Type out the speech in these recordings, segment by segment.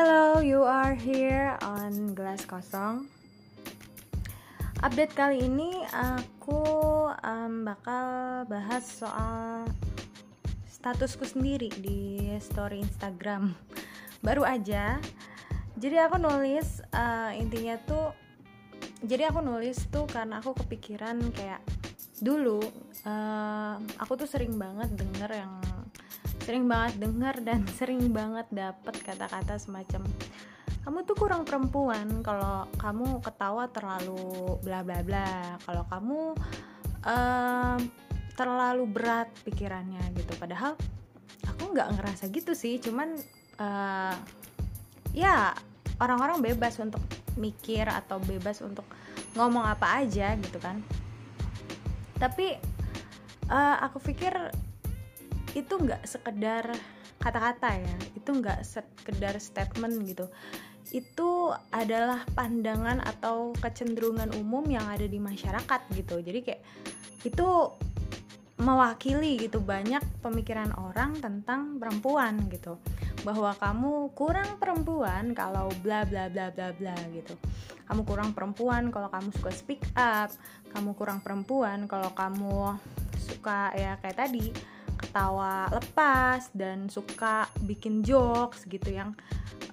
Hello, you are here on Gelas Kosong. Update kali ini aku um, bakal bahas soal statusku sendiri di story Instagram. Baru aja. Jadi aku nulis uh, intinya tuh jadi aku nulis tuh karena aku kepikiran kayak dulu uh, aku tuh sering banget denger yang sering banget denger dan sering banget dapet kata-kata semacam kamu tuh kurang perempuan kalau kamu ketawa terlalu bla bla bla. Kalau kamu uh, terlalu berat pikirannya gitu. Padahal aku nggak ngerasa gitu sih cuman uh, ya orang-orang bebas untuk mikir atau bebas untuk ngomong apa aja gitu kan. Tapi uh, aku pikir itu nggak sekedar kata-kata ya itu nggak sekedar statement gitu. Itu adalah pandangan atau kecenderungan umum yang ada di masyarakat gitu. Jadi kayak itu mewakili gitu banyak pemikiran orang tentang perempuan gitu. Bahwa kamu kurang perempuan kalau bla bla bla bla bla gitu. Kamu kurang perempuan kalau kamu suka speak up. Kamu kurang perempuan kalau kamu suka ya kayak tadi ketawa lepas dan suka bikin jokes gitu yang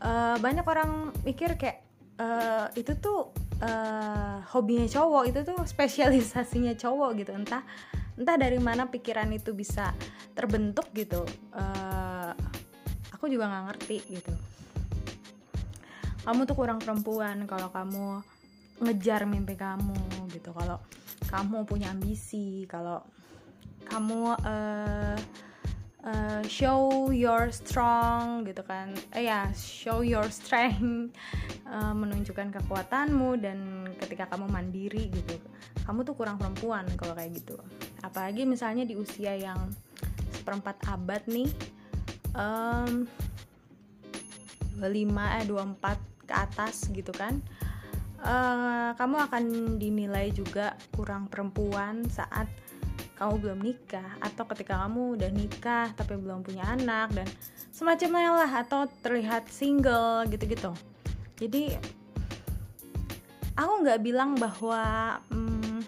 uh, banyak orang mikir kayak uh, itu tuh uh, hobinya cowok itu tuh spesialisasinya cowok gitu. Entah entah dari mana pikiran itu bisa terbentuk gitu. Uh, aku juga nggak ngerti gitu. Kamu tuh kurang perempuan kalau kamu ngejar mimpi kamu gitu. Kalau kamu punya ambisi kalau kamu uh, uh, show your strong gitu kan. Eh ya show your strength. Uh, menunjukkan kekuatanmu dan ketika kamu mandiri gitu. Kamu tuh kurang perempuan kalau kayak gitu. Apalagi misalnya di usia yang seperempat abad nih um, 25 eh 24 ke atas gitu kan. Uh, kamu akan dinilai juga kurang perempuan saat kamu belum nikah atau ketika kamu udah nikah tapi belum punya anak dan semacamnya lah atau terlihat single gitu-gitu. Jadi aku nggak bilang bahwa hmm,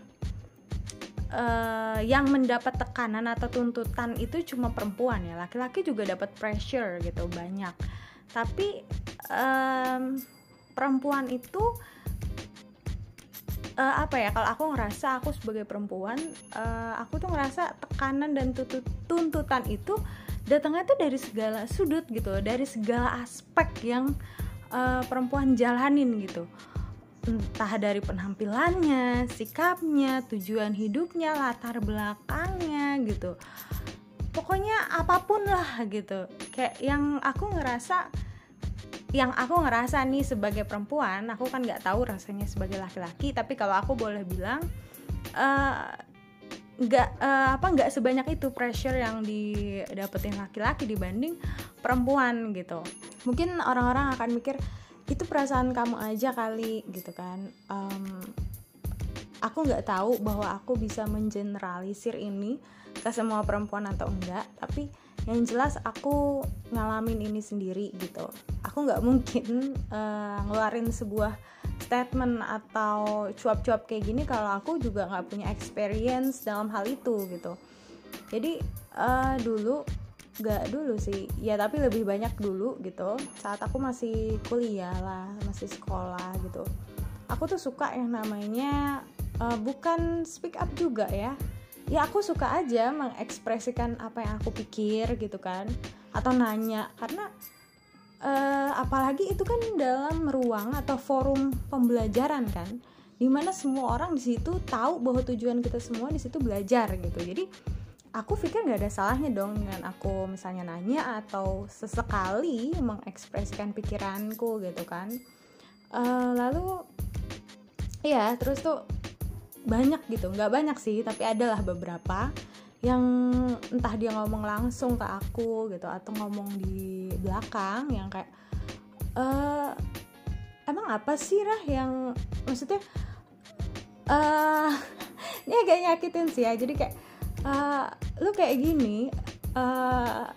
uh, yang mendapat tekanan atau tuntutan itu cuma perempuan ya. Laki-laki juga dapat pressure gitu banyak. Tapi um, perempuan itu uh, apa ya kalau aku ngerasa aku sebagai perempuan uh, aku tuh ngerasa tekanan dan tuntutan itu datangnya tuh dari segala sudut gitu dari segala aspek yang uh, perempuan jalanin gitu entah dari penampilannya, sikapnya, tujuan hidupnya, latar belakangnya gitu. Pokoknya apa pun lah gitu. Kayak yang aku ngerasa yang aku ngerasa nih sebagai perempuan, aku kan nggak tahu rasanya sebagai laki-laki, tapi kalau aku boleh bilang nggak uh, uh, apa nggak sebanyak itu pressure yang didapetin laki-laki dibanding perempuan gitu. Mungkin orang-orang akan mikir itu perasaan kamu aja kali gitu kan um, aku nggak tahu bahwa aku bisa mengeneralisir ini ke semua perempuan atau enggak tapi yang jelas aku ngalamin ini sendiri gitu. Aku nggak mungkin uh, ngeluarin sebuah statement atau cuap-cuap kayak gini kalau aku juga nggak punya experience dalam hal itu gitu. Jadi uh, dulu gak dulu sih. Ya tapi lebih banyak dulu gitu. Saat aku masih kuliah lah masih sekolah gitu. Aku tuh suka yang namanya uh, bukan speak up juga ya ya aku suka aja mengekspresikan apa yang aku pikir gitu kan atau nanya karena uh, apalagi itu kan dalam ruang atau forum pembelajaran kan di mana semua orang di situ tahu bahwa tujuan kita semua di situ belajar gitu. Jadi aku pikir nggak ada salahnya dong dengan aku misalnya nanya atau sesekali mengekspresikan pikiranku gitu kan. Uh, lalu ya terus tuh banyak gitu nggak banyak sih tapi adalah beberapa yang entah dia ngomong langsung ke aku gitu atau ngomong di belakang yang kayak uh, emang apa sih rah yang maksudnya uh, ini agak nyakitin sih ya jadi kayak uh, lu kayak gini uh,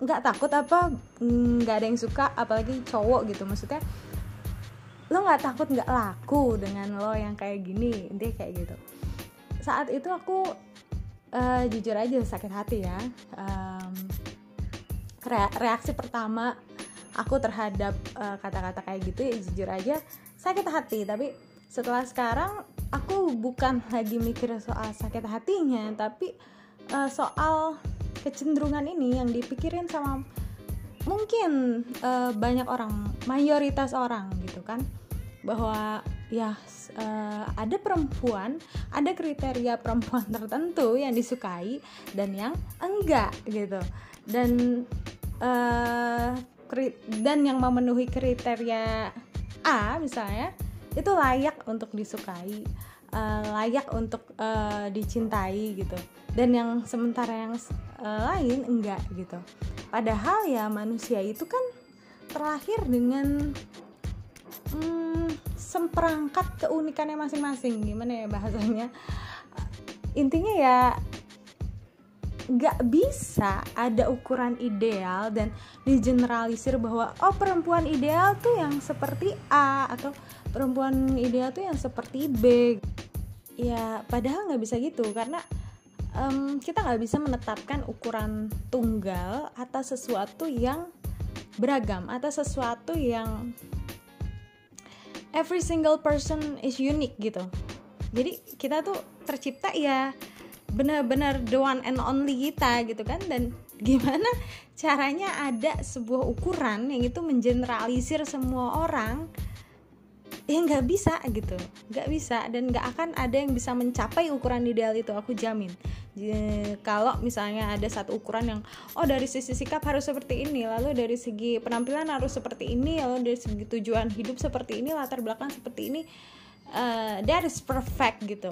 nggak takut apa nggak ada yang suka apalagi cowok gitu. Maksudnya lo nggak takut nggak laku dengan lo yang kayak gini dia kayak gitu. Saat itu aku uh, jujur aja sakit hati ya. Um, reaksi pertama aku terhadap kata kata-kata kayak gitu ya jujur aja sakit hati. Tapi setelah sekarang aku bukan lagi mikir soal sakit hatinya tapi uh, soal kecenderungan ini yang dipikirin sama mungkin uh, banyak orang mayoritas orang gitu kan bahwa ya uh, ada perempuan ada kriteria perempuan tertentu yang disukai dan yang enggak gitu. Dan uh, dan yang memenuhi kriteria A misalnya itu layak untuk disukai uh, layak untuk uh, dicintai gitu. Dan yang sementara yang uh, lain enggak gitu. Padahal ya manusia itu kan terakhir dengan hmm, semperangkat keunikannya masing-masing. Gimana ya bahasanya? Intinya ya nggak bisa ada ukuran ideal dan digeneralisir bahwa oh perempuan ideal tuh yang seperti A atau perempuan ideal tuh yang seperti B. Ya padahal nggak bisa gitu karena um, kita nggak bisa menetapkan ukuran tunggal atas sesuatu yang beragam atas sesuatu yang every single person is unique gitu. Jadi kita tuh tercipta ya benar-benar the one and only kita gitu kan. Dan gimana caranya ada sebuah ukuran yang itu mengeneralisir semua orang ya nggak bisa gitu. Nggak bisa dan nggak akan ada yang bisa mencapai ukuran ideal itu aku jamin. Kalau misalnya ada satu ukuran yang oh dari sisi sikap harus seperti ini lalu dari segi penampilan harus seperti ini lalu dari segi tujuan hidup seperti ini latar belakang seperti ini uh, that is perfect gitu.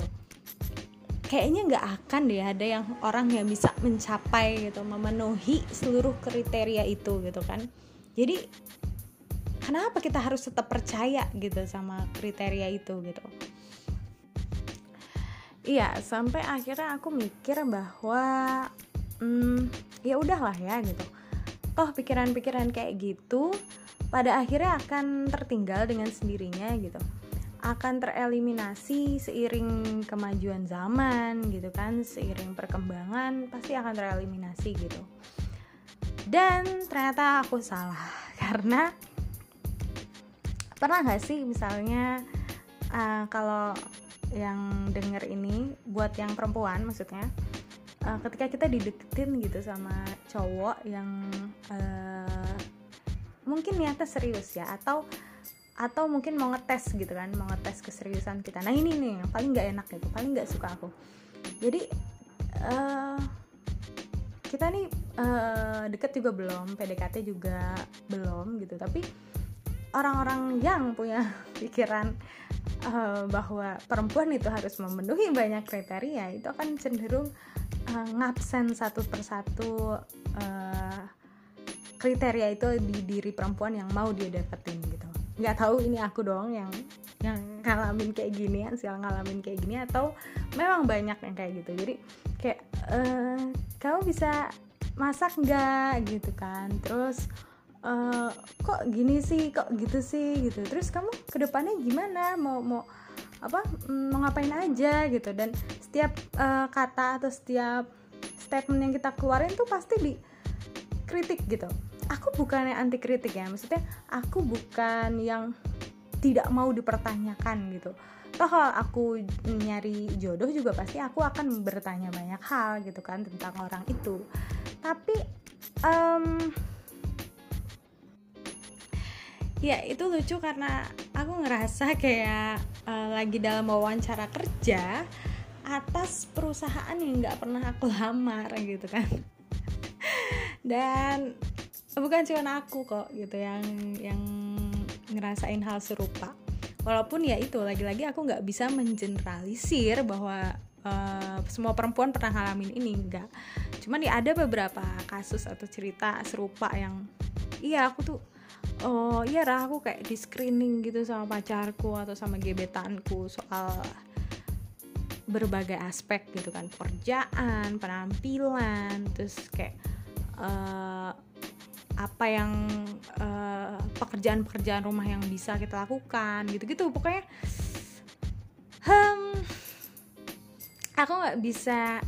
Kayaknya nggak akan deh ada yang orang yang bisa mencapai gitu memenuhi seluruh kriteria itu gitu kan. Jadi kenapa kita harus tetap percaya gitu sama kriteria itu gitu? Iya sampai akhirnya aku mikir bahwa hmm, ya udahlah ya gitu. Toh pikiran-pikiran kayak gitu pada akhirnya akan tertinggal dengan sendirinya gitu. Akan tereliminasi seiring kemajuan zaman gitu kan seiring perkembangan pasti akan tereliminasi gitu. Dan ternyata aku salah karena pernah gak sih misalnya uh, kalau yang denger ini buat yang perempuan maksudnya uh, ketika kita dideketin gitu sama cowok yang uh, mungkin niatnya serius ya atau atau mungkin mau ngetes gitu kan mau ngetes keseriusan kita. Nah ini nih yang paling nggak enak gitu paling nggak suka aku. Jadi uh, kita nih uh, deket juga belum PDKT juga belum gitu. Tapi orang-orang yang punya pikiran uh, bahwa perempuan itu harus memenuhi banyak kriteria itu akan cenderung uh, ngabsen satu persatu uh, kriteria itu di diri perempuan yang mau dia dapetin gitu. Nggak tahu ini aku doang yang yang ngalamin kayak gini sial ngalamin kayak gini atau memang banyak yang kayak gitu. Jadi kayak uh, kamu bisa masak nggak? Gitu kan. Terus uh, kok gini sih kok gitu sih? Gitu. Terus kamu ke depannya gimana? Mau mau apa mm, mau ngapain aja? Gitu. Dan setiap uh, kata atau setiap statement yang kita keluarin tuh pasti di kritik gitu. Aku bukan yang anti kritik ya maksudnya aku bukan yang tidak mau dipertanyakan gitu. Toh kalau aku nyari jodoh juga pasti aku akan bertanya banyak hal gitu kan tentang orang itu. Tapi um, ya itu lucu karena aku ngerasa kayak uh, lagi dalam wawancara kerja atas perusahaan yang nggak pernah aku lamar gitu kan. Dan bukan cuma aku kok gitu yang yang ngerasain hal serupa. Walaupun ya itu lagi-lagi aku nggak bisa mengeneralisir bahwa uh, semua perempuan pernah ngalamin ini enggak cuman ya ada beberapa kasus atau cerita serupa yang iya aku tuh oh iya lah aku kayak di screening gitu sama pacarku atau sama gebetanku soal berbagai aspek gitu kan. Pekerjaan penampilan terus kayak uh, apa yang uh, pekerjaan-pekerjaan rumah yang bisa kita lakukan gitu-gitu. Pokoknya hmm, aku nggak bisa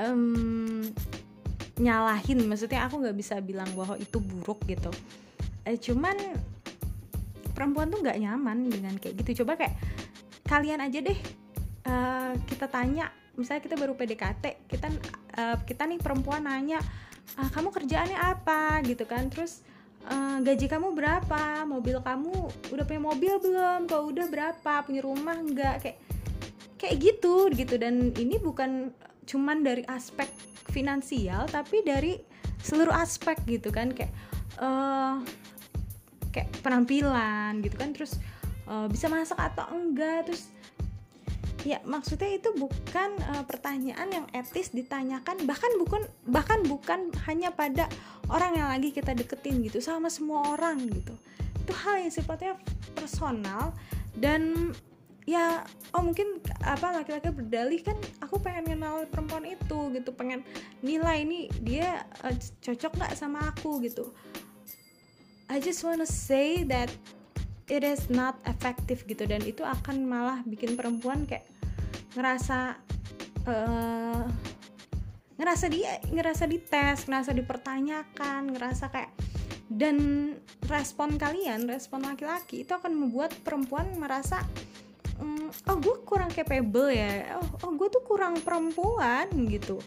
um, nyalahin. Maksudnya aku nggak bisa bilang bahwa itu buruk gitu eh, cuman perempuan tuh nggak nyaman dengan kayak gitu. Coba kayak kalian aja deh uh, kita tanya. Misalnya kita baru PDKT kita uh, kita nih perempuan nanya ah, kamu kerjaannya apa? gitu kan. Terus uh, gaji kamu berapa? Mobil kamu udah punya mobil belum? Kalau udah berapa? Punya rumah enggak kayak kayak gitu gitu. Dan ini bukan cuman dari aspek finansial tapi dari seluruh aspek gitu kan. Kayak uh, kayak penampilan gitu kan terus uh, bisa masak atau enggak terus ya maksudnya itu bukan uh, pertanyaan yang etis ditanyakan bahkan bukan bahkan bukan hanya pada orang yang lagi kita deketin gitu sama semua orang gitu. Itu hal yang sifatnya personal dan ya oh mungkin apa laki-laki berdalih kan aku pengen kenal perempuan itu gitu pengen nilai ini dia uh, cocok nggak sama aku gitu I just wanna say that it is not effective gitu. Dan itu akan malah bikin perempuan kayak ngerasa uh, ngerasa dia ngerasa dites ngerasa dipertanyakan ngerasa kayak dan respon kalian respon laki-laki itu akan membuat perempuan merasa mm, oh gue kurang capable ya. Oh, oh gue tuh kurang perempuan gitu.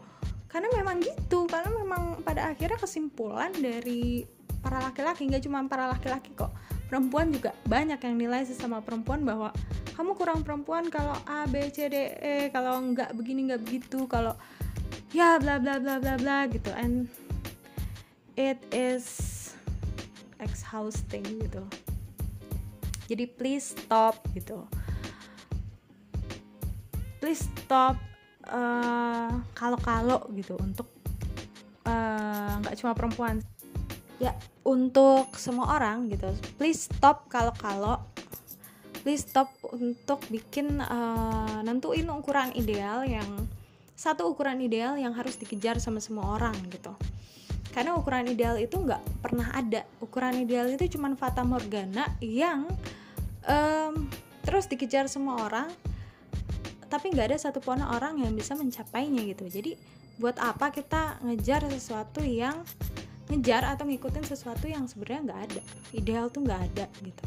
Karena memang gitu karena memang pada akhirnya kesimpulan dari para laki-laki nggak cuma para laki-laki kok. Perempuan juga banyak yang nilai sesama perempuan bahwa kamu kurang perempuan kalau A B C D E kalau nggak begini nggak begitu kalau ya bla bla bla bla bla gitu. And it is exhausting gitu. Jadi please stop gitu. Please stop uh, kalau-kalau gitu untuk eh, nggak uh, cuma perempuan ya untuk semua orang gitu. Please stop kalau-kalau. Please stop untuk bikin uh, nentuin ukuran ideal yang satu ukuran ideal yang harus dikejar sama semua orang gitu. Karena ukuran ideal itu nggak pernah ada. Ukuran ideal itu cuma fata morgana yang um, terus dikejar semua orang tapi nggak ada satupun orang yang bisa mencapainya gitu. Jadi buat apa kita ngejar sesuatu yang ngejar atau ngikutin sesuatu yang sebenarnya nggak ada. Ideal tuh nggak ada gitu.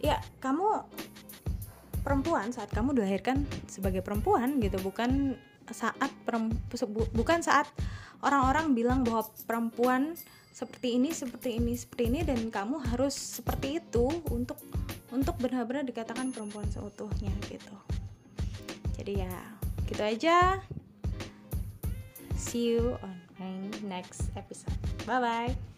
Ya kamu perempuan saat kamu dilahirkan sebagai perempuan gitu bukan saat bukan saat orang-orang bilang bahwa perempuan seperti ini seperti ini seperti ini dan kamu harus seperti itu untuk untuk benar-benar dikatakan perempuan seutuhnya gitu. Jadi ya gitu aja. See you on next episode. Bye bye